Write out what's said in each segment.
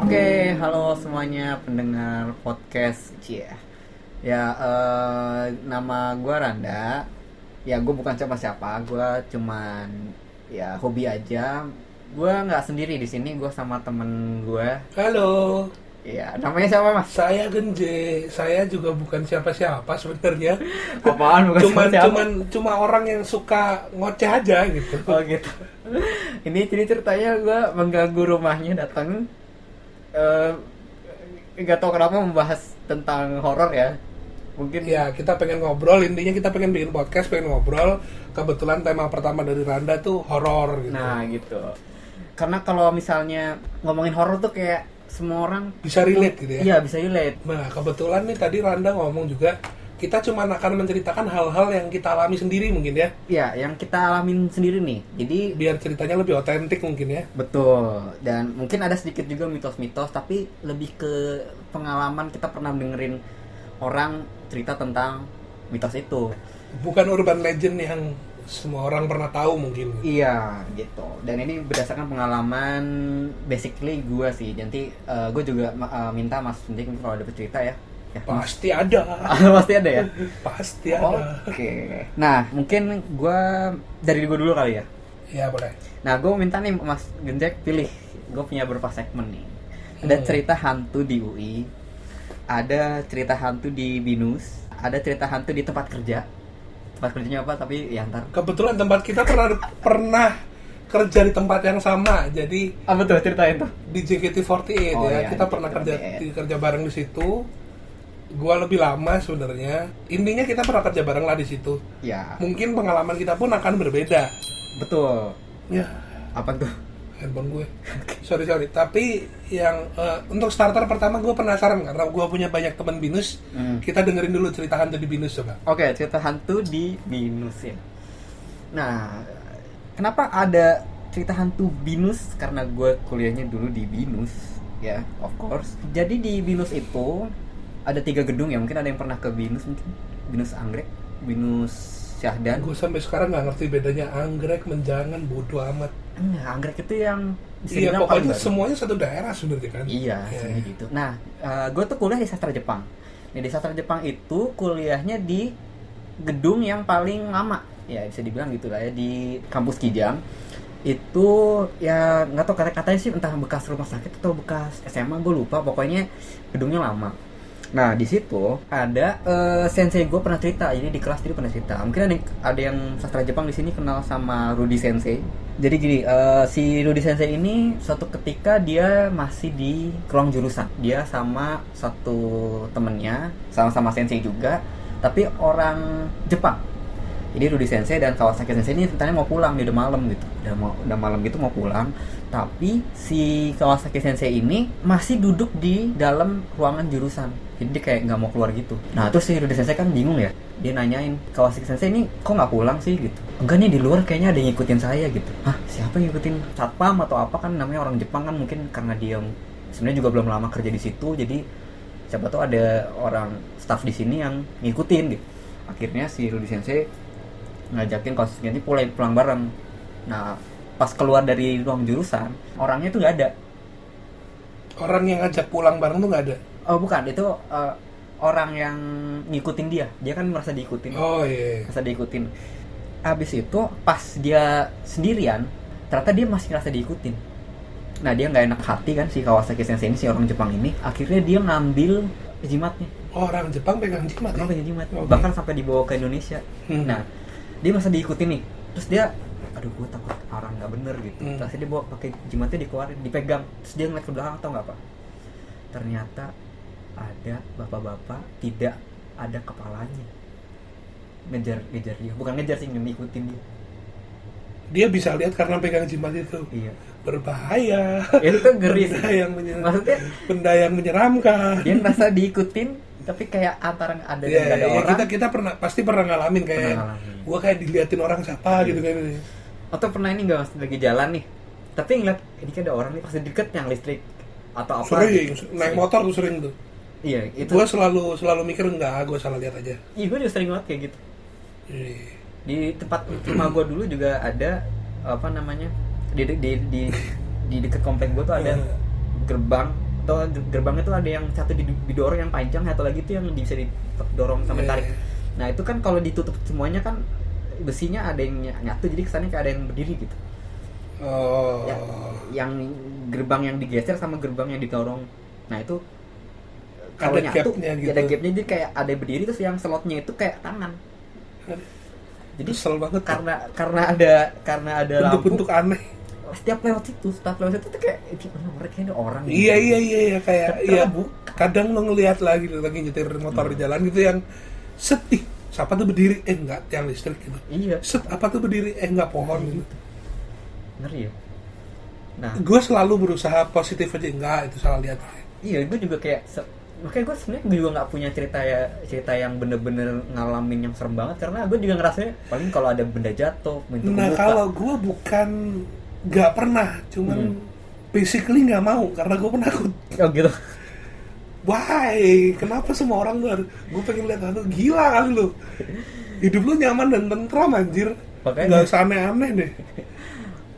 Oke, halo semuanya pendengar podcast Cie. Ya, eh, nama gue Randa. Ya, gue bukan siapa-siapa. Gue cuman ya hobi aja. Gue nggak sendiri di sini. Gue sama temen gue. Halo, Ya, namanya siapa mas? saya Genje. Saya juga bukan siapa-siapa sebenarnya. Apaan bukan cuman siapa-siapa? cuman cuma orang yang suka ngoceh aja gitu. Oh gitu. Ini jadi ceritanya gue mengganggu rumahnya datang. Eh, nggak tahu kenapa membahas tentang horor ya. Mungkin Ya, kita pengen ngobrol, intinya kita pengen bikin podcast, pengen ngobrol. Kebetulan tema pertama dari Randa tuh horor gitu. Nah gitu. Karena kalau misalnya ngomongin horor tuh kayak semua orang Bisa relate gitu ya. Iya bisa relate. Nah, kebetulan nih tadi Randa ngomong juga kita cuma akan menceritakan hal-hal yang kita alami sendiri mungkin ya. Iya yang kita alamin sendiri nih. Jadi Biar ceritanya lebih otentik mungkin ya. betul. Dan mungkin ada sedikit juga mitos-mitos, tapi lebih ke pengalaman kita pernah dengerin orang cerita tentang mitos itu. Bukan urban legend yang semua orang pernah tahu mungkin. Iya gitu. Dan ini berdasarkan pengalaman basically gue sih. Nanti gue juga uh, minta Mas Sundik kalau ada cerita ya. Ya, Pasti ada. pasti ada ya. Pasti ada. Oke. Nah, mungkin gua dari gue dulu kali ya. Ya boleh. Nah, gue minta nih Mas Genjek pilih. Gue punya beberapa segmen nih. Ada Hmm. cerita hantu di UI, ada cerita hantu di Binus, ada cerita hantu di tempat kerja. Tempat kerjanya apa? Tapi ya ntar. Kebetulan tempat kita pernah pernah kerja di tempat yang sama. Jadi Apa tuh ceritain tuh? di JKT48 Oh, ya. iya, kita pernah kerja JKT48. di, kerja bareng di situ. Gua lebih lama sebenarnya. Intinya kita pernah kerja bareng lah di situ. Ya, Mungkin pengalaman kita pun akan berbeda. betul. Ya, Apa tuh? Handphone gue. sorry sorry. Tapi yang eh, untuk starter pertama gue penasaran karena gue punya banyak teman binus. Hmm. Kita dengerin dulu cerita hantu di binus coba. Oke, cerita hantu di Binus ya. Nah, kenapa ada cerita hantu Binus? Karena gue kuliahnya dulu di Binus, ya, of course. Jadi di Binus itu ada tiga gedung ya. Mungkin ada yang pernah ke Binus mungkin. Binus Anggrek, Binus Syahdan. Gue sampai sekarang nggak ngerti bedanya anggrek, menjangan, bodoh amat. Enggak, Anggrek itu yang Iya pokoknya semuanya satu daerah sebenarnya kan. Iya, Iya, sebenarnya iya. gitu. Nah, gue tuh kuliah di sastra Jepang. Nah, di sastra Jepang itu kuliahnya di gedung yang paling lama, ya bisa dibilang gitu lah ya di kampus Kijang. Itu ya nggak tahu kata-katanya sih entah bekas rumah sakit atau bekas SMA gue lupa. Pokoknya gedungnya lama. Nah di situ ada eh, sensei gue pernah cerita, jadi di kelas dia pernah cerita. Mungkin ada yang, ada yang sastra Jepang di sini kenal sama Rudy Sensei. Jadi gini, eh, si Rudy Sensei ini suatu ketika dia masih di ruang jurusan. Dia sama satu temennya, sama-sama sensei juga, tapi orang Jepang. Jadi Rudy Sensei dan Kawasaki Sensei ini ceritanya mau pulang, dia udah malam gitu. Udah, mau, udah malam gitu mau pulang. Tapi si Kawasaki Sensei ini masih duduk di dalam ruangan jurusan. Jadi dia kayak nggak mau keluar gitu. Nah terus si Rudy Sensei kan bingung ya. Dia nanyain Kawasaki Sensei ini kok nggak pulang sih gitu. Enggak nih di luar kayaknya ada yang ngikutin saya gitu. Hah siapa yang ngikutin satpam atau apa kan namanya orang Jepang kan mungkin karena dia sebenarnya juga belum lama kerja di situ jadi siapa tahu ada orang staff di sini yang ngikutin gitu. Akhirnya si Rudy Sensei ngajakin kasus ganti pulang pulang bareng. Nah, pas keluar dari ruang jurusan, orangnya tuh nggak ada. Orang yang ngajak pulang bareng tuh nggak ada. Oh, bukan, itu eh, orang yang ngikutin dia. Dia kan merasa diikutin. Oh iya. Merasa diikutin. Habis itu pas dia sendirian, ternyata dia masih ngerasa diikutin. Nah, dia nggak enak hati kan si Kawasaki Sensei ini si orang Jepang ini. Akhirnya dia ngambil jimatnya. Oh, orang Jepang pegang jimat. ya? Kenapa jadi jimat? Oke. Bahkan sampai dibawa ke Indonesia. Hmm. Nah, dia masa diikutin nih. Terus dia, aduh gue takut orang nggak bener gitu. Hmm. Terus dia bawa pakai jimatnya dikeluarin, dipegang. Terus dia ngeliat ke belakang tau nggak apa? Ternyata ada bapak-bapak tidak ada kepalanya. Ngejar, ngejar dia. Bukan ngejar sih, ngikutin dia. Dia bisa lihat karena pegang jimat itu. Iya. Berbahaya. Itu ngeri. Benda yang menyeramkan. Maksudnya Benda yang menyeramkan. dia ngerasa diikutin, tapi kayak antara ada Iya, nggak ada iya, orang. kita kita pernah pasti pernah ngalamin kayak Pernah ngalamin. Iya. gua kayak diliatin orang siapa gitu kan atau pernah ini nggak mas lagi jalan nih tapi ngeliat ini kayak ada orang nih pasti deket yang listrik atau apa sering gitu. naik motor tuh sering tuh iya itu gua selalu selalu mikir enggak gua salah lihat aja iya gue juga sering banget kayak gitu Iya. di tempat rumah gue dulu juga ada apa namanya di di di, di di dekat komplek gue tuh ada Iya. gerbang atau gerbangnya tuh ada yang satu di- didorong yang panjang satu lagi tuh yang bisa didorong sampai Iya, tarik nah itu kan kalau ditutup semuanya kan besinya ada yang ny- nyatu jadi kesannya kayak ada yang berdiri gitu Oh. Ya, yang gerbang yang digeser sama gerbang yang didorong nah itu kalau Ada nyatu gapnya ya gitu. ada gapnya jadi kayak ada yang berdiri terus yang slotnya itu kayak tangan jadi Kesel banget. karena karena ada karena ada lampu bentuk-bentuk aneh. setiap lewat situ setiap lewat situ tuh kayak "Gimana mereka ini orang gitu." Iya iya iya iya kayak iya. Kadang lo ngelihat lagi lagi nyetir motor Hmm. di jalan gitu yang setih. Siapa tuh berdiri? Eh enggak, yang listrik gitu. iya Set apa tuh berdiri? Eh enggak pohon gitu. ngeri ya nah Gue selalu berusaha positif aja enggak itu salah lihat. iya gue juga kayak se- makanya gue sebenarnya gue juga nggak punya cerita ya cerita yang bener-bener ngalamin yang serem banget karena gue juga ngerasanya paling kalau ada benda jatuh pintu Nah kebuka. kalau gue bukan nggak pernah, cuman Hmm. basically nggak mau karena gue penakut. oh gitu Why? Kenapa semua orang gue gue pengen lihat hantu gila kali lu. Hidup lu nyaman dan tentram anjir. Makanya. Nggak usah aneh-aneh deh.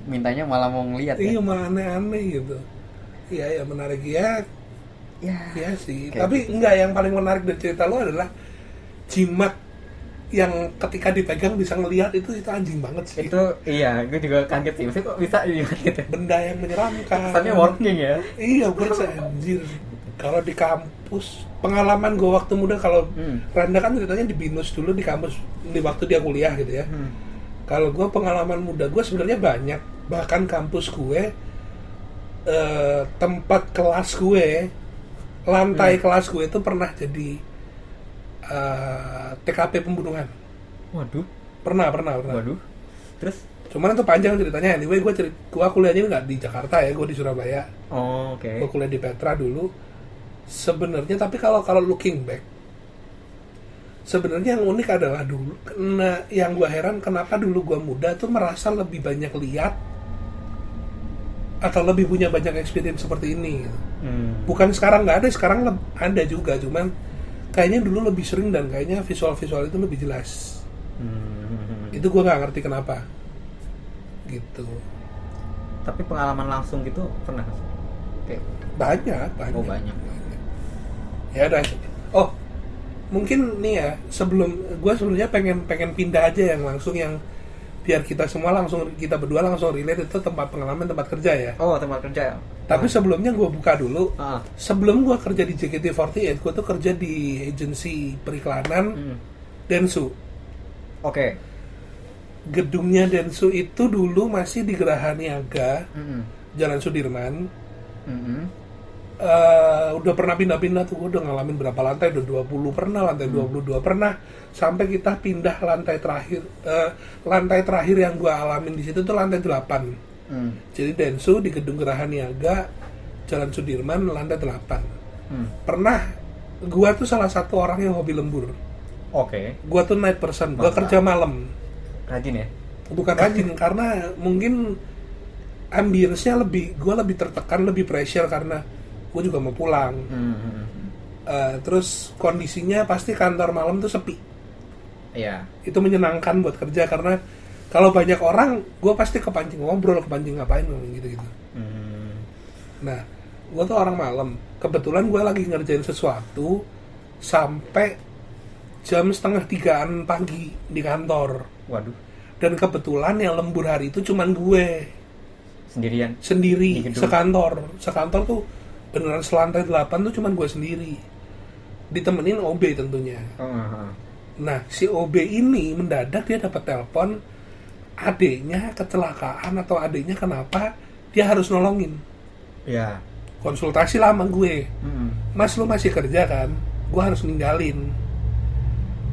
mintanya malah mau ngeliat Iya ya malah aneh-aneh gitu. Iya ya menarik ya, ya ya sih. Kayak Tapi gitu. enggak yang paling menarik dari cerita lu adalah jimat yang ketika dipegang bisa ngelihat itu itu anjing banget sih. itu iya gue juga kaget sih maksudnya kok bisa gimana gitu Benda yang menyeramkan. kesannya working ya Iya gue anjir. Kalau di kampus pengalaman gue waktu muda kalau Hmm. Randa kan ceritanya di binus dulu di kampus di waktu dia kuliah gitu ya. Hmm. Kalau gue pengalaman muda gue sebenarnya banyak bahkan kampus gue eh, tempat kelas gue lantai kelas gue itu pernah jadi eh, TKP pembunuhan. waduh Pernah pernah pernah. waduh terus Cuman itu panjang ceritanya. Anyway gue cerit gue kuliahnya nggak di Jakarta ya, gue di Surabaya. oh, oke gue kuliah di Petra dulu sebenarnya tapi kalau kalau looking back sebenarnya yang unik adalah dulu kena yang gue heran kenapa dulu gue muda tuh merasa lebih banyak lihat atau lebih punya banyak experience seperti ini gitu. Hmm. bukan sekarang nggak ada sekarang ada juga cuman kayaknya dulu lebih sering dan kayaknya visual-visual itu lebih jelas. Hmm. itu gue nggak ngerti kenapa. Gitu. Tapi pengalaman langsung gitu pernah kayak banyak banyak. Oh banyak. Ya udah. Oh mungkin nih ya sebelum gue sebenarnya pengen pengen pindah aja yang langsung yang biar kita semua langsung kita berdua langsung relate itu tempat pengalaman tempat kerja ya. Oh tempat kerja ya. Tapi sebelumnya gue buka dulu. Ah. Sebelum gue kerja di JKT48 gue tuh kerja di agensi periklanan Hmm. Densu. Oke. Gedungnya Densu itu dulu masih di Geraha Niaga Hmm. Jalan Sudirman. Hmm. Eh udah pernah pindah-pindah tuh gue udah ngalamin berapa lantai? Udah 20 pernah lantai 22 pernah. Sampai kita pindah lantai terakhir eh, lantai terakhir yang gue alamin di situ tuh lantai 8 Hmm. jadi Densu di gedung Geraha Niaga Jalan Sudirman lantai 8 Hmm. pernah gue tuh salah satu orang yang hobi lembur. Oke. Gue tuh night person gue kerja malam. Rajin ya? Bukan rajin karena mungkin ambience-nya lebih gue lebih tertekan lebih pressure karena gue juga mau pulang. Hmm. Eh, terus kondisinya pasti kantor malam tuh sepi. Iya. Itu menyenangkan buat kerja karena kalau banyak orang gue pasti kepancing ngobrol kepancing ngapain gitu gitu Hmm. nah gue tuh orang malam. Kebetulan gue lagi ngerjain sesuatu sampai jam setengah tigaan pagi di kantor. Waduh. Dan kebetulan yang lembur hari itu cuman gue. Sendirian? Sendiri sekantor. Sekantor tuh beneran selantai 8 tuh cuman gue sendiri. Ditemenin OB tentunya. Ah, ah. nah si OB ini mendadak dia dapat telepon adiknya kecelakaan atau adiknya kenapa dia harus nolongin. Ya konsultasi lama gue. Hmm. mas lu masih kerja kan? Gue harus ninggalin.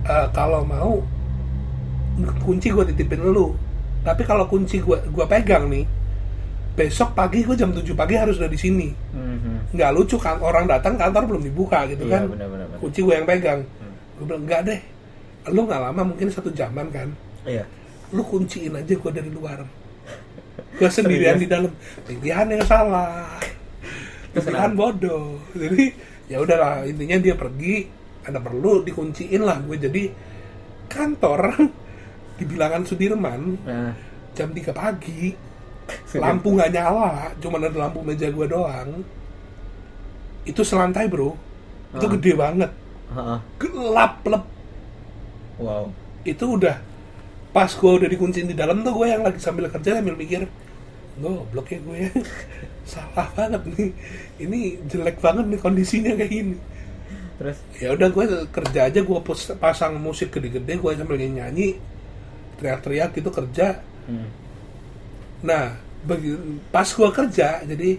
Eh, kalau mau kunci gue titipin lu. Tapi kalau kunci gue gua pegang nih besok pagi gue jam 7 pagi harus udah di sini. Hmm, hmm. nggak lucu kan orang datang kantor belum dibuka gitu Iya, kan. benar. kunci gue yang pegang. Hmm. gue bilang enggak deh lu nggak lama mungkin satu jaman kan. Iya. Lu kunciin aja gue dari luar. Gue sendirian di dalam. Pilihan yang salah. Pilihan bodoh. Jadi ya udahlah intinya dia pergi. Ada perlu dikunciin lah gue jadi kantor di bilangan Sudirman nah. jam 3 pagi lampu nggak nyala cuman ada lampu meja gue doang. Itu selantai bro. Itu gede banget. Gelap lep. Wow. Itu udah pas gue udah dikunciin di dalam tuh gue yang lagi sambil kerja sambil mikir goblok ya gue ya. Salah banget nih. Ini jelek banget nih kondisinya kayak gini. Terus? Ya udah gue kerja aja gue pasang musik gede-gede gue sambil nyanyi teriak-teriak gitu kerja. Hmm. Nah bagi, pas gue kerja jadi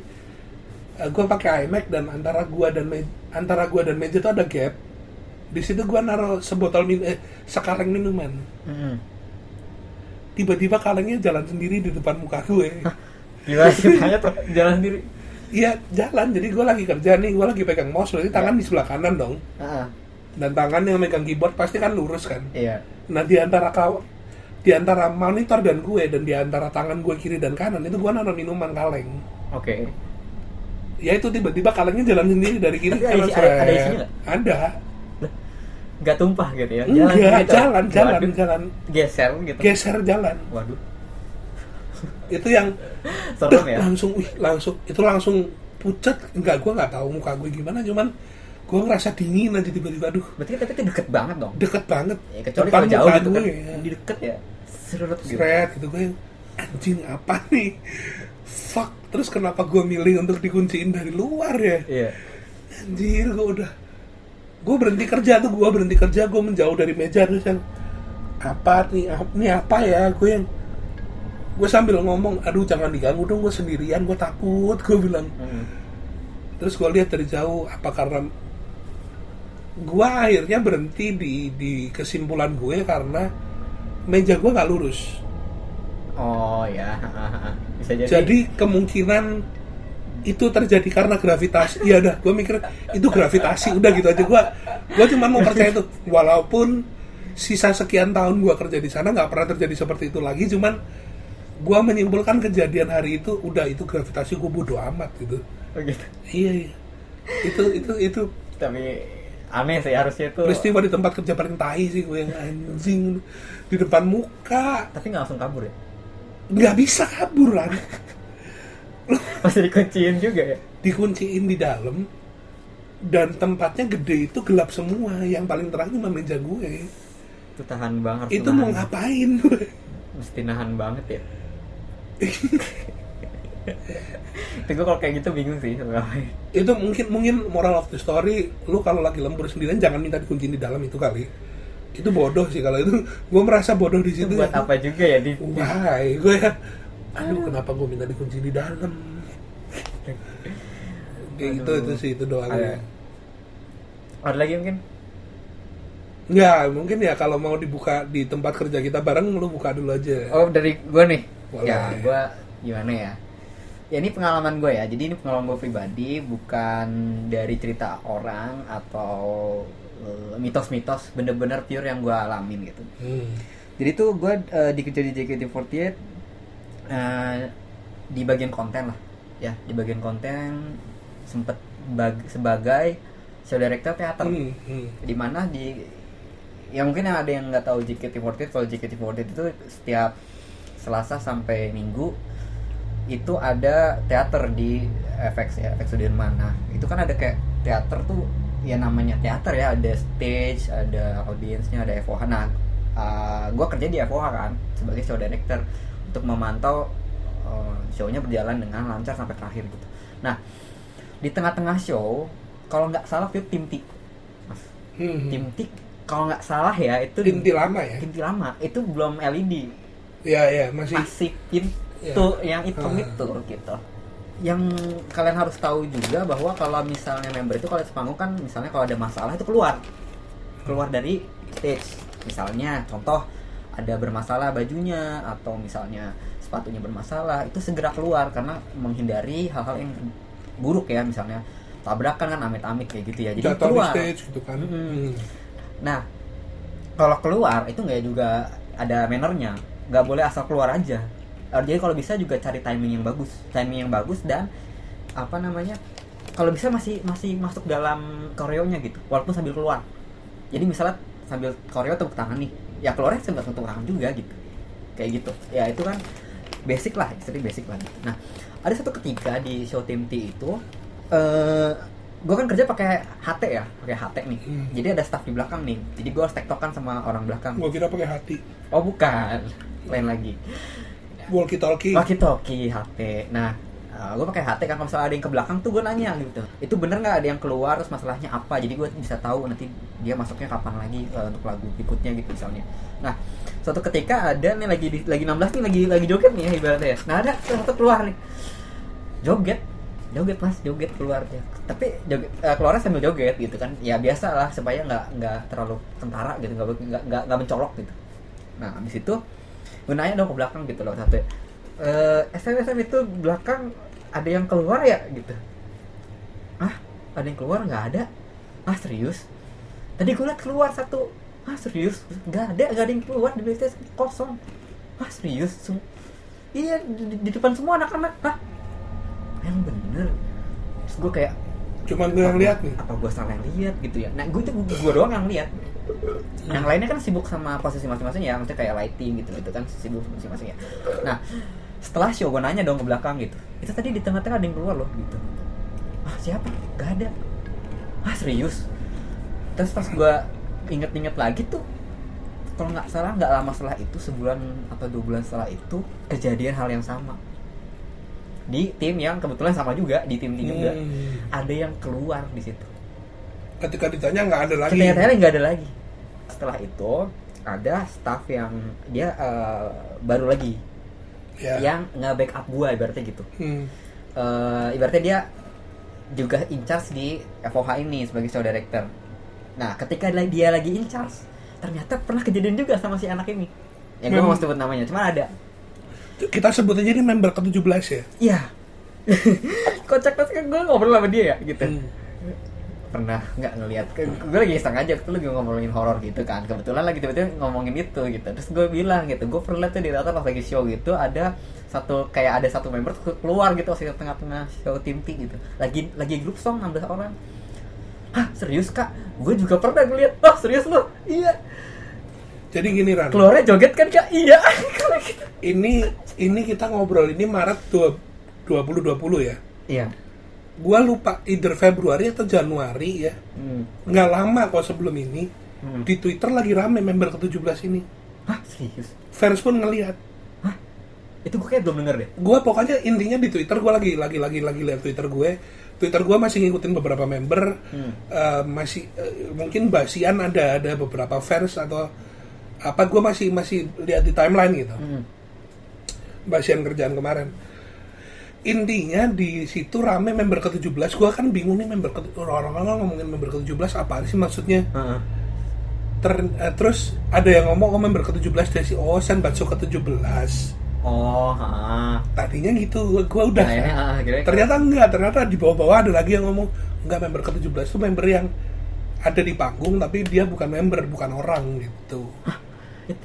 gue pakai iMac dan antara gue dan me- antara gue dan meja tuh ada gap. Di situ gue naruh sebotol min eh, sekarang minuman. Mm-mm. tiba-tiba kalengnya jalan sendiri di depan muka gue. Gimana ceritanya tuh jalan sendiri. Iya jalan. Jadi gue lagi kerja nih gue lagi pegang mouse berarti tangan di sebelah kanan dong. Heeh. dan tangan yang megang keyboard pasti kan lurus kan. Iya. Nah di antara di antara monitor dan gue dan di antara tangan gue kiri dan kanan itu gue naruh minuman kaleng. Oke. Ya itu tiba-tiba kalengnya jalan sendiri dari kiri Tapi ada kanan ada- ada seret. isinya nggak? ada. Nggak tumpah gitu ya? Enggak gitu. jalan jalan Waduh. jalan. Geser gitu. Geser jalan. Waduh. Itu yang serem ya. langsung wih langsung itu langsung pucat enggak gue nggak tahu muka gue gimana cuman gue ngerasa dingin aja tiba-tiba. Aduh. Berarti tapi itu deket banget dong? Deket banget. Ya, kecuali kalau jauh gitu kan. gue, di deket ya seret gitu. Seret gitu gue anjing apa nih? Fuck terus kenapa gue milih untuk dikunciin dari luar ya? Iya. Anjir gue udah gue berhenti kerja tuh gue berhenti kerja gue menjauh dari meja terus yang apa nih ap- ini apa ya? Gue yang gue sambil ngomong aduh jangan diganggu dong gue sendirian gue takut gue bilang. Mm. terus gue lihat dari jauh apa karena gue akhirnya berhenti di di kesimpulan gue karena meja gue nggak lurus. Oh ya. Bisa jadi. Jadi kemungkinan itu terjadi karena gravitasi. Iya dah gue mikir itu gravitasi. Udah gitu aja. Gue gue cuma mau percaya itu. Walaupun sisa sekian tahun gue kerja di sana nggak pernah terjadi seperti itu lagi. Cuman gue menyimpulkan kejadian hari itu udah itu gravitasi gue bodoh amat gitu. Oh, gitu. Iya iya. Itu itu itu. Tapi aneh sih harusnya tuh peristiwa di tempat kerja paling tai sih gue yang anjing di depan muka. Tapi nggak langsung kabur ya? Nggak bisa kabur kan pasti dikunciin juga ya? Dikunciin di dalam. Dan tempatnya gede itu gelap semua. Yang paling terang cuma meja gue. Itu tahan banget itu mau ngapain? Gue mesti nahan banget ya? Itu gue kalau kayak gitu bingung sih itu mungkin mungkin moral of the story lu kalau lagi lembur sendirian jangan minta dikunciin di dalam itu kali itu bodoh sih kalau itu. Gue merasa bodoh di itu situ buat ya. apa juga ya di, Why? gue ya aduh kenapa gue minta dikunci di dalam? Kayak gitu itu sih itu doang Ada. ya. Ada lagi mungkin? Nggak, mungkin ya kalau mau dibuka di tempat kerja kita bareng lu buka dulu aja. Oh dari gue nih? Boleh. ya gue gimana ya? Ya ini pengalaman gue ya. Jadi ini pengalaman gue pribadi bukan dari cerita orang atau mitos-mitos bener-bener pure yang gue alamin gitu Hmm. jadi tuh gue eh, dikerja di JKT48 eh, di bagian konten lah ya di bagian konten sempet bag- sebagai show director teater Hmm, hmm. di mana di ya mungkin yang ada yang nggak tahu JKT48 kalau JKT48 itu setiap Selasa sampai Minggu itu ada teater di FX ya FX Sudirman nah itu kan ada kayak teater tuh ya namanya teater ya ada stage ada audiensnya ada FOH nah gue kerja di FOH kan sebagai show director untuk memantau uh, show-nya berjalan dengan lancar sampai terakhir gitu. Nah di tengah-tengah show kalau nggak salah itu tim tik. Mas Hmm, hmm. tim tik kalau nggak salah ya itu Inti lama ya? Tim tik lama itu belum LED ya ya masih masih pintu yang hitam Ah. itu gitu yang kalian harus tahu juga bahwa kalau misalnya member itu kalau sepanggung kan misalnya kalau ada masalah itu keluar keluar dari stage misalnya contoh ada bermasalah bajunya atau misalnya sepatunya bermasalah itu segera keluar karena menghindari hal-hal yang buruk ya misalnya tabrakan kan amit-amit kayak gitu ya jadi jatuh di keluar stage gitu kan. Hmm. Nah, kalau keluar itu nggak juga ada mannernya, nggak boleh asal keluar aja. Eh, Jadi kalau bisa juga cari timing yang bagus, timing yang bagus dan apa namanya, kalau bisa masih masih masuk dalam koreonya gitu, walaupun sambil keluar. Jadi misalnya sambil koreo tepuk tangan nih, ya keluarnya sambil tepuk tangan juga gitu, kayak gitu. Ya itu kan basic lah istilahnya basic lah nah ada satu ketika di show tim T itu eh gue kan kerja pakai HT ya pakai HT nih Hmm. jadi ada staff di belakang nih jadi gue harus tektokan sama orang belakang Gua kira pakai hati. oh bukan lain lagi Walkie talkie. walkie talkie HT nah gue pakai HT kan kalau misalnya ada yang ke belakang tuh gue nanya gitu. Itu bener nggak ada yang keluar terus masalahnya apa? Jadi gue bisa tahu nanti dia masuknya kapan lagi eh, untuk lagu berikutnya gitu misalnya. Nah suatu ketika ada nih lagi di- lagi 16 nih lagi lagi joget nih ya ibaratnya ya. Nah ada satu keluar nih. Joget joget mas joget keluar dia. Tapi joget, eh, keluarnya sambil joget gitu kan. Ya biasa lah supaya nggak nggak terlalu tentara gitu nggak nggak mencolok gitu. Nah habis itu nanya dong ke belakang gitu loh satu. Eh SM SM itu belakang ada yang keluar ya? Gitu. Ah ada yang keluar? Nggak ada. Ah serius? Tadi gue liat keluar satu. Ah serius? Nggak ada nggak ada yang keluar di BTS kosong. Ah serius? Sem- iya di, di- di depan semua anak-anak. Ah yang bener. Terus gue kayak Cuman gue yang lihat nih. apa gue salah yang lihat gitu ya? Nah gue itu gue doang yang lihat yang lainnya kan sibuk sama posisi masing-masing ya maksudnya kayak lighting gitu gitu kan sibuk masing-masing ya. Nah setelah show gue nanya dong ke belakang gitu itu tadi di tengah-tengah ada yang keluar loh gitu. Ah siapa? Gak ada. Ah serius? Terus pas gue inget-inget lagi tuh kalau nggak salah nggak lama setelah itu sebulan atau dua bulan setelah itu kejadian hal yang sama. Di tim yang kebetulan sama juga di tim ini juga. Hmm. ada yang keluar di situ Ketika ditanya nggak ada lagi. ternyata nggak ada lagi setelah itu ada staff yang dia eh, baru lagi Ya. yang nge-backup gua ibaratnya gitu Hmm. Eh, ibaratnya dia juga in charge di FOH ini sebagai show director nah ketika dia lagi in charge ternyata pernah kejadian juga sama si anak ini yang gue Mem- mau sebut namanya cuma ada Kita sebut aja ini member ke-17 ya. iya kocak banget kan gue ngobrol sama dia ya gitu Hmm. Pernah nggak ngelihat gue lagi iseng aja tuh lagi ngomongin horor gitu kan kebetulan lagi tiba-tiba ngomongin itu gitu terus gue bilang gitu gue pernah tuh di data pas lagi show gitu ada satu kayak ada satu member tuh keluar gitu di tengah-tengah show tim T gitu lagi lagi grup song 16 orang Hah serius kak? Gue juga pernah ngeliat Oh serius lo? Iya Jadi gini Ran. Keluarnya joget kan kak? Iya Ini ini kita ngobrol ini Maret dua- 2020 ya. Iya Gua lupa either Februari atau Januari ya. hmm. Nggak lama kok sebelum ini. Hmm. Di Twitter lagi rame member ke-17 ini. Hah serius? Fans pun ngelihat. Hah? Itu gue kayak belum denger deh Gua pokoknya intinya di Twitter gua lagi lagi lagi lagi lihat Twitter gue. Twitter gua masih ngikutin beberapa member. Hmm. Eh, masih eh, mungkin basian ada ada beberapa fans atau apa gua masih masih lihat di timeline gitu. hmm. basian kerjaan kemarin intinya di situ rame member ke-17 gua kan bingung nih member ke orang-orang ngomongin member ke-17 apa sih maksudnya? Heeh. Ter- eh, terus ada yang ngomong oh member ke-17 dari si Osen Batso ke-17 Oh ha. tadinya gitu gua, udah Nah, ah, kira-kira- ternyata enggak ternyata di bawah-bawah ada lagi yang ngomong enggak member ke-17 itu member yang ada di panggung tapi dia bukan member bukan orang gitu. Itu-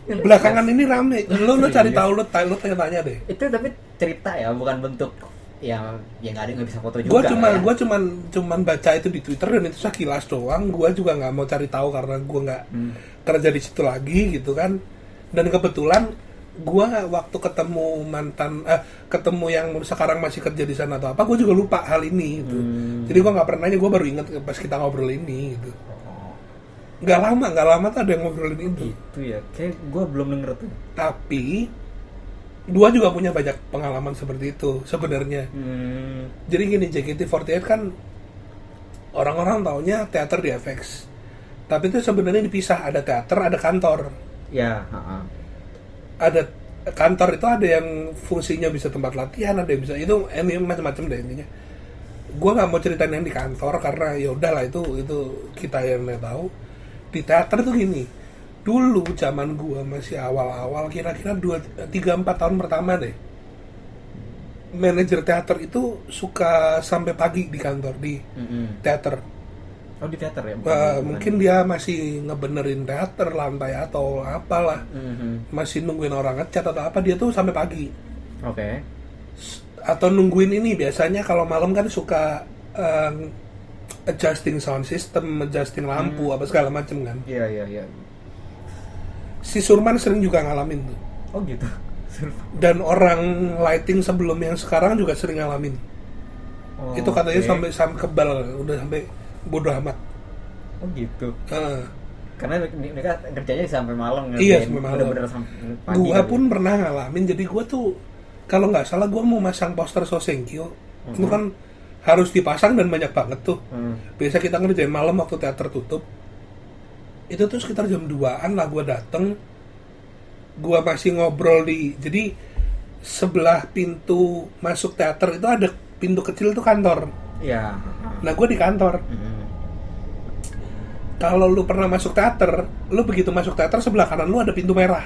belakangan ini rame lo lo cari tahu lo lo tanya-tanya deh itu tapi cerita ya bukan bentuk ya ya nggak ada nggak bisa foto juga gue cuma ya. gue cuman cuman baca itu di twitter dan itu sekilas doang gue juga nggak mau cari tahu karena gue nggak Hmm. kerja di situ lagi gitu kan dan kebetulan gue waktu ketemu mantan eh ketemu yang sekarang masih kerja di sana atau apa gue juga lupa hal ini gitu Hmm. jadi gue nggak pernah nanya gue baru ingat pas kita ngobrol ini gitu nggak lama nggak lama tuh ada yang ngobrolin itu. Gitu ya kayak gue belum denger tuh. Tapi dua juga punya banyak pengalaman seperti itu sebenarnya. Hmm. jadi gini JKT48 kan orang-orang taunya teater di FX tapi itu sebenarnya dipisah ada teater ada kantor. Ya ha-ha. ada kantor itu ada yang fungsinya bisa tempat latihan ada yang bisa itu ini macam-macam deh intinya. Gue nggak mau ceritain yang di kantor karena ya udahlah itu itu kita yang tahu di teater tuh gini dulu zaman gue masih awal-awal kira-kira dua tiga empat tahun pertama deh manajer teater itu suka sampai pagi di kantor di Mm-mm. teater. Oh di teater ya? Bukan- mungkin dia masih ngebenerin teater lantai atau apalah. Mhm. masih nungguin orang ngecat atau apa dia tuh sampai pagi. Oke. Atau nungguin ini biasanya kalau malam kan suka um, adjusting sound system, adjusting lampu apa segala macem kan. iya iya iya Si Surman sering juga ngalamin tuh. oh gitu dan orang lighting sebelum yang sekarang juga sering ngalamin Oh, itu katanya oke. sampai sampai kebal udah sampai bodoh amat Oh gitu. Heeh. Karena mereka kerjanya sampai malam Iya, sampai malam. bener-bener sampai pagi. gua pun pernah ngalamin jadi gua tuh kalau nggak salah gua mau masang poster Sosenkyo itu Mhm. kan harus dipasang dan banyak banget tuh Hmm. biasa kita ngerjain malam waktu teater tutup itu tuh sekitar jam 2an lah gua dateng gua masih ngobrol di jadi sebelah pintu masuk teater itu ada pintu kecil tuh kantor Iya. nah gua di kantor Hmm. kalau lu pernah masuk teater lu begitu masuk teater sebelah kanan lu ada pintu merah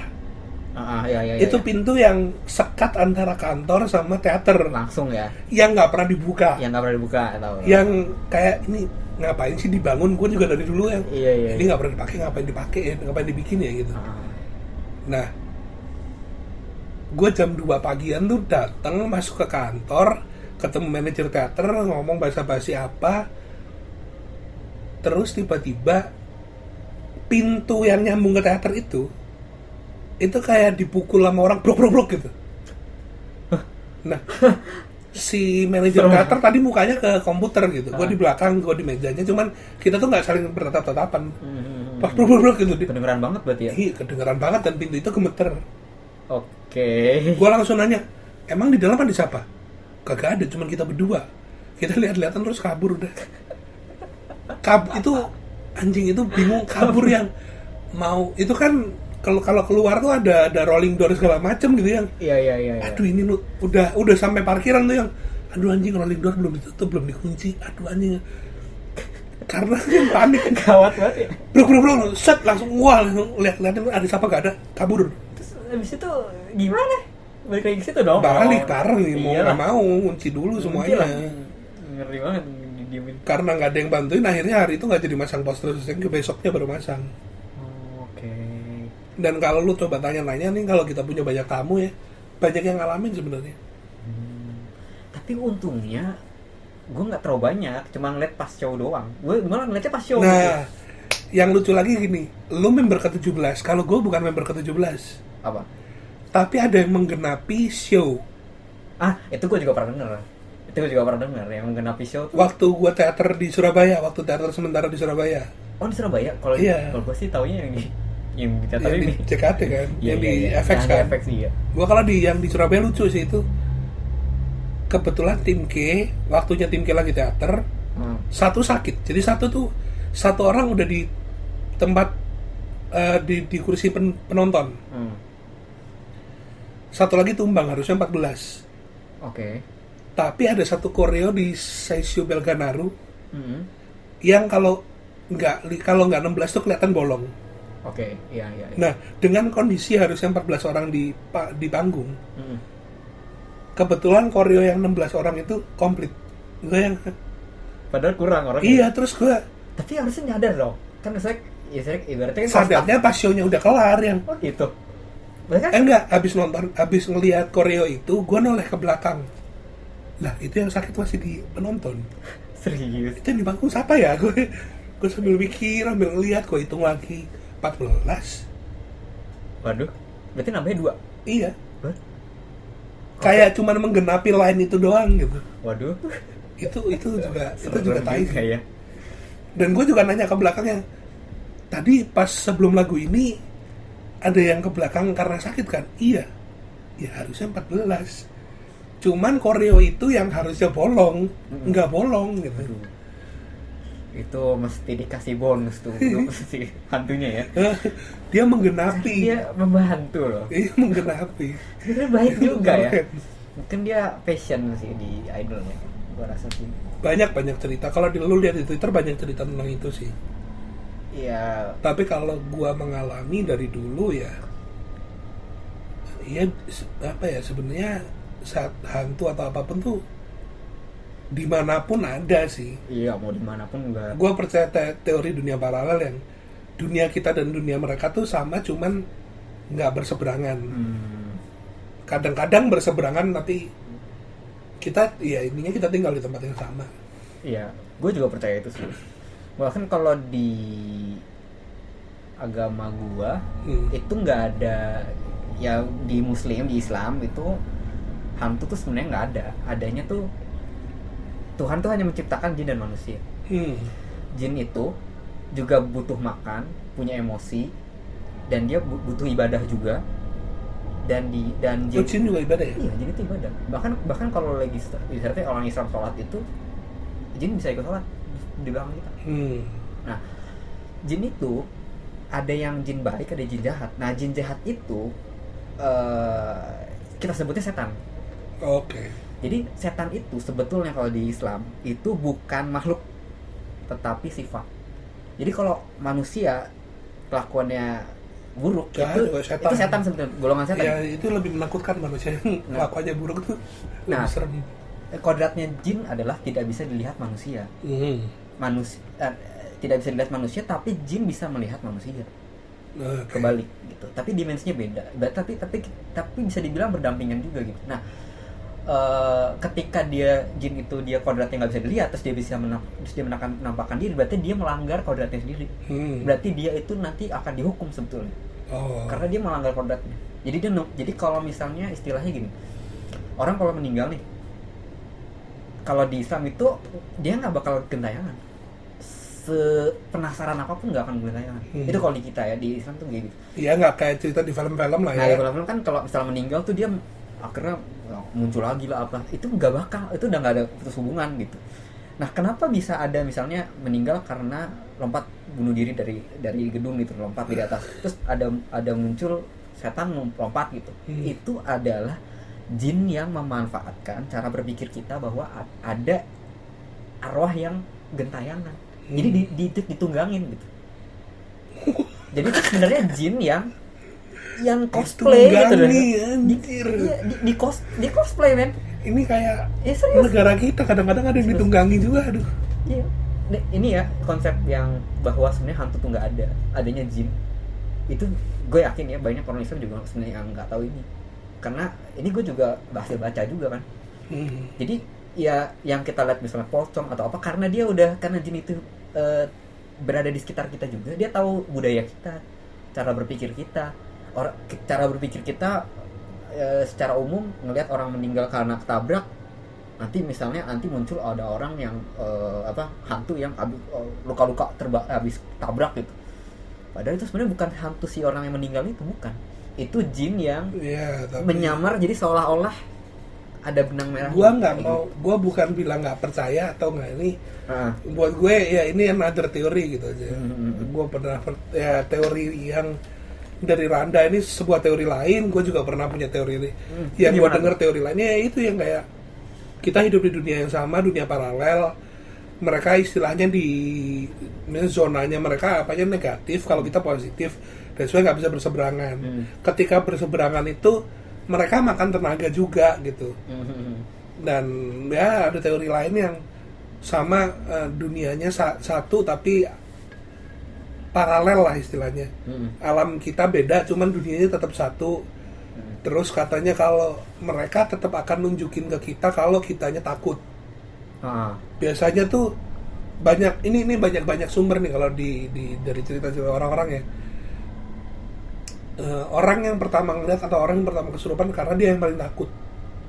Ah, ah, iya, iya, itu iya. pintu yang sekat antara kantor sama teater langsung ya. yang nggak pernah dibuka Yang nggak pernah dibuka tahu. yang kayak ini ngapain sih dibangun gue juga dari dulu yang Iya, iya. ini nggak pernah dipakai ngapain dipakai ya ngapain dibikin ya gitu Ah, nah gue jam 2 pagian tuh datang masuk ke kantor ketemu manajer teater ngomong bahasa basi apa terus tiba-tiba pintu yang nyambung ke teater itu itu kayak dipukul sama orang brok brok brok gitu. Nah si manajer teater tadi mukanya ke komputer gitu. Gue di belakang gue di mejanya. Cuman kita tuh nggak saling bertatap-tatapan. Hmm. brok brok brok, brok gitu. Kedengeran banget berarti ya. Ih, kedengeran banget dan pintu itu gemeter. Oke. gue langsung nanya emang di dalam ada siapa kagak ada cuman kita berdua. Kita lihat-lihatan terus kabur udah. Kab itu anjing itu bingung kabur yang mau. Itu kan kalau kalau keluar tuh ada ada rolling door segala macem gitu yang Iya iya iya. iya. aduh ini lu udah udah sampai parkiran tuh yang aduh anjing rolling door belum ditutup belum dikunci aduh anjing karena yang panik Gawat banget ya. bro bro bro set langsung wah langsung lihat lihat ada siapa gak ada kabur Terus habis itu gimana? Balik lagi ke situ dong. balik Oh. bareng nih mau nggak mau kunci dulu semuanya. Ngeri banget didiemin. karena nggak ada yang bantuin akhirnya hari itu nggak jadi masang poster besoknya baru masang Oh. Dan kalau lu coba tanya-nanya nih kalau kita punya banyak tamu ya banyak yang ngalamin sebenarnya Tapi untungnya gue nggak terlalu banyak, cuma ngeliat pas show doang. Gue malah ngeliatnya pas show. gitu. nah yang lucu lagi gini lu member ke 17 kalau gue bukan member ke 17 Apa? tapi ada yang menggenapi show Ah, itu gue juga pernah denger. Itu gue juga pernah denger yang menggenapi show tuh. waktu gue teater di Surabaya waktu teater sementara di Surabaya Oh di Surabaya. Kalau Iya. kalau gue sih taunya yang yang di teater yang di. CKT kan Iya, yang iya, di iya. FX Yang di kan FX iya. Gua kalau di yang di Surabaya lucu sih itu. Kebetulan tim K, waktunya tim K lagi teater, Hmm. satu sakit. Jadi satu tuh satu orang udah di tempat eh, di di kursi pen- penonton. Hmm. Satu lagi tumbang harusnya 14. Oke. Tapi ada satu koreo di Seisio Belganaru Hmm. yang kalau nggak kalau nggak 16 tuh kelihatan bolong. Oke, iya iya. iya. Nah, dengan kondisi harusnya 14 orang di pa- di panggung, Hmm. kebetulan koreo yang 16 orang itu komplit. Gue yang Padahal kurang orang. iya terus gue Tapi harusnya nyadar dong. Kan saya ya saya ibaratnya kan sadarnya pas show-nya udah kelar yang Oh gitu. Kan eh enggak habis nonton habis ngelihat koreo itu gue noleh ke belakang lah itu yang sakit masih di penonton serius. itu yang di bangku siapa ya gue gue sambil mikir sambil ngelihat gue hitung lagi 14 Waduh. Berarti nambahnya dua. iya kayak cuman menggenapi line itu doang gitu Waduh. itu itu juga itu juga tai ya. dan gue juga nanya ke belakangnya tadi pas sebelum lagu ini ada yang ke belakang karena sakit kan iya ya harusnya 14 cuman koreo itu yang harusnya bolong nggak bolong gitu Aduh. Itu mesti dikasih bonus tuh si hantunya ya. dia menggenapi Dia membantu loh. iya menggenapi Sebenarnya baik juga ya. Mungkin dia passion sih di idolnya. Gua rasa sih. banyak banyak cerita kalau di lu lihat di twitter banyak cerita tentang itu sih Iya, tapi kalau gua mengalami dari dulu ya ya se- apa ya sebenarnya saat hantu atau apa pun tuh di mana pun ada sih iya mau di mana pun enggak. gua percaya te- teori dunia paralel yang dunia kita dan dunia mereka tuh sama cuman nggak berseberangan Hmm. kadang-kadang berseberangan tapi kita ya intinya kita tinggal di tempat yang sama Iya, gue juga percaya itu sih. Bahkan kalau di agama gua Hmm. itu nggak ada ya di Muslim di Islam itu hantu tuh sebenarnya nggak ada adanya tuh Tuhan tuh hanya menciptakan jin dan manusia Hmm. jin itu juga butuh makan punya emosi dan dia bu- butuh ibadah juga dan di dan Oh, jin juga ibadah ya? iya jin itu ibadah bahkan bahkan kalau lagi ibaratnya orang Islam sholat itu jin bisa ikut sholat di belakang kita Hmm. nah jin itu ada yang jin baik ada jin jahat nah jin jahat itu eh, kita sebutnya setan Oke. Jadi setan itu sebetulnya kalau di Islam itu bukan makhluk tetapi sifat. Jadi kalau manusia kelakuannya buruk Ya, itu juga setan. itu setan sebetulnya golongan setan. Ya itu lebih menakutkan manusia yang Nah. kelakuannya buruk tuh Nah. serem. Kodratnya jin adalah tidak bisa dilihat manusia. Hmm. Manusia eh, tidak bisa dilihat manusia tapi jin bisa melihat manusia. Oke. Kebalik gitu. Tapi dimensinya beda. Tapi tapi tapi bisa dibilang berdampingan juga gitu. Nah, eh, ketika dia jin itu dia kodratnya nggak bisa dilihat terus dia bisa menam- terus dia menampakkan, menampakkan diri berarti dia melanggar kodratnya sendiri Hmm. berarti dia itu nanti akan dihukum sebetulnya Oh. karena dia melanggar kodratnya jadi dia jadi kalau misalnya istilahnya gini orang kalau meninggal nih kalau di Islam itu dia nggak bakal gentayangan sepenasaran apa pun nggak akan gentayangan Hmm. itu kalau di kita ya di Islam tuh kayak gitu Iya nggak kayak cerita di film-film lah Nah, ya. di film-film kan kalau misalnya meninggal tuh dia akhirnya ya, muncul lagi lah apa. Itu nggak bakal, itu udah nggak ada putus hubungan gitu. Nah, kenapa bisa ada misalnya meninggal karena lompat bunuh diri dari dari gedung gitu, lompat dari atas. Terus ada ada muncul setan lompat gitu. Hmm. Itu adalah jin yang memanfaatkan cara berpikir kita bahwa ada arwah yang gentayangan. Jadi Hmm. di, di- ditunggangin gitu. Jadi itu sebenarnya jin yang yang cosplay gitu Di, iya, di, di cos di cosplay men. Ini kayak Ya serius. negara kita kadang-kadang ada yang Serius. ditunggangi juga, aduh. Iya. Ini- ya konsep yang bahwa sebenarnya hantu tuh nggak ada, adanya jin. Itu gue yakin ya banyak orang Islam juga sebenarnya yang nggak tahu ini. Karena ini gue juga hasil baca juga kan. Hmm. Jadi ya yang kita lihat misalnya pocong atau apa karena dia udah karena jin itu eh, berada di sekitar kita juga, dia tahu budaya kita, cara berpikir kita, orang cara berpikir kita eh, secara umum ngelihat orang meninggal karena ketabrak nanti misalnya nanti muncul ada orang yang eh, apa hantu yang eh, luka-luka terba habis tabrak gitu. Padahal itu sebenarnya bukan hantu si orang yang meninggal itu bukan. Itu jin yang Iya, tapi menyamar jadi seolah-olah ada benang merah. gua nggak mau, gua bukan bilang nggak percaya atau nggak ini. Ah. Buat gue ya ini another teori gitu aja. Hmm. Gue pernah per- ya teori yang dari Randa ini sebuah teori lain. Gue juga pernah punya teori ini. Hmm, Yang gue denger teori lainnya ya itu yang kayak kita hidup di dunia yang sama, dunia paralel. Mereka istilahnya di zonanya mereka apanya negatif, kalau kita positif dan sebenarnya nggak bisa berseberangan. Hmm. Ketika berseberangan itu mereka makan tenaga juga gitu Hmm. dan ya ada teori lain yang sama eh, dunianya sa- satu tapi paralel lah istilahnya Hmm. alam kita beda cuman dunianya tetap satu Hmm. terus katanya kalau mereka tetap akan nunjukin ke kita kalau kitanya takut Ah. biasanya tuh banyak ini ini banyak banyak sumber nih kalau di, di dari cerita cerita orang-orang ya Eh, orang yang pertama ngeliat atau orang yang pertama kesurupan karena dia yang paling takut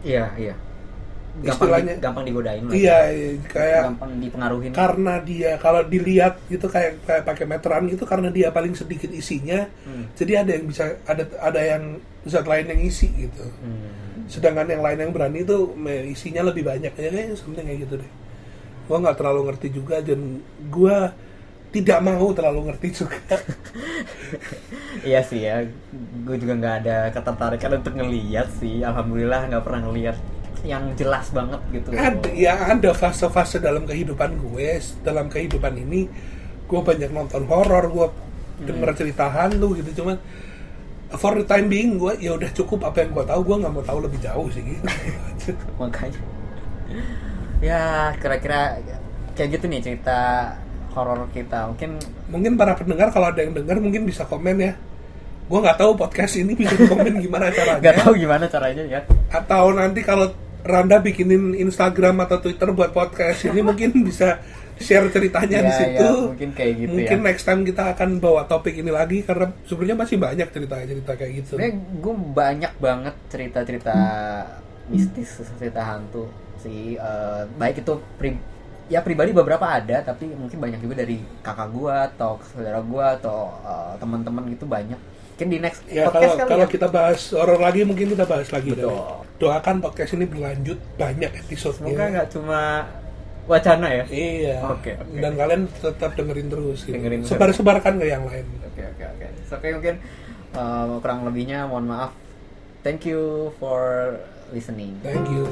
Iya, iya. Gampang, Istilahnya- di- gampang digodain lah. iya kayak gampang dipengaruhin. karena dia kalau dilihat gitu kayak kayak pakai meteran gitu karena dia paling sedikit isinya Hmm. jadi ada yang bisa ada ada yang zat lain yang isi gitu Hmm. sedangkan yang lain yang berani itu isinya lebih banyak ya kayak something kayak gitu deh gua nggak terlalu ngerti juga dan gua tidak mau terlalu ngerti juga Iya sih ya, gue juga nggak ada ketertarikan untuk ngeliat sih. Alhamdulillah nggak pernah ngeliat yang jelas banget gitu. ada ya ada fase-fase dalam kehidupan gue dalam kehidupan ini gue banyak nonton horor gue denger cerita hantu gitu cuman for the time being gue ya udah cukup apa yang gue tahu gue nggak mau tahu lebih jauh sih gitu Makanya. Ya kira-kira kayak gitu nih cerita horor kita. Mungkin mungkin para pendengar kalau ada yang dengar mungkin bisa komen ya gue nggak tahu podcast ini bisa komen gimana caranya nggak tahu gimana caranya ya. atau nanti kalau Randa bikinin Instagram atau Twitter buat podcast ini mungkin bisa share ceritanya di Ya, situ. ya, mungkin kayak gitu Mungkin ya. next time kita akan bawa topik ini lagi karena sebenarnya masih banyak cerita-cerita kayak gitu. Sebenarnya gue banyak banget cerita-cerita mistis, cerita hantu sih. Eh, baik itu pri- ya pribadi beberapa ada, tapi mungkin banyak juga dari kakak gua atau saudara gua atau eh, teman-teman gitu banyak. Mungkin di next Ya podcast kalau kali kalau ya. kita bahas horor lagi mungkin kita bahas lagi. Betul. kali. Doakan podcast ini berlanjut banyak episode Semoga nggak cuma wacana ya. Iya. Oke, oke. Dan kalian tetap dengerin terus. Gitu. Dengerin terus. Sebar-sebarkan ke yang lain. Oke oke oke. So, Oke mungkin eh, kurang lebihnya mohon maaf. Thank you for listening. Thank you.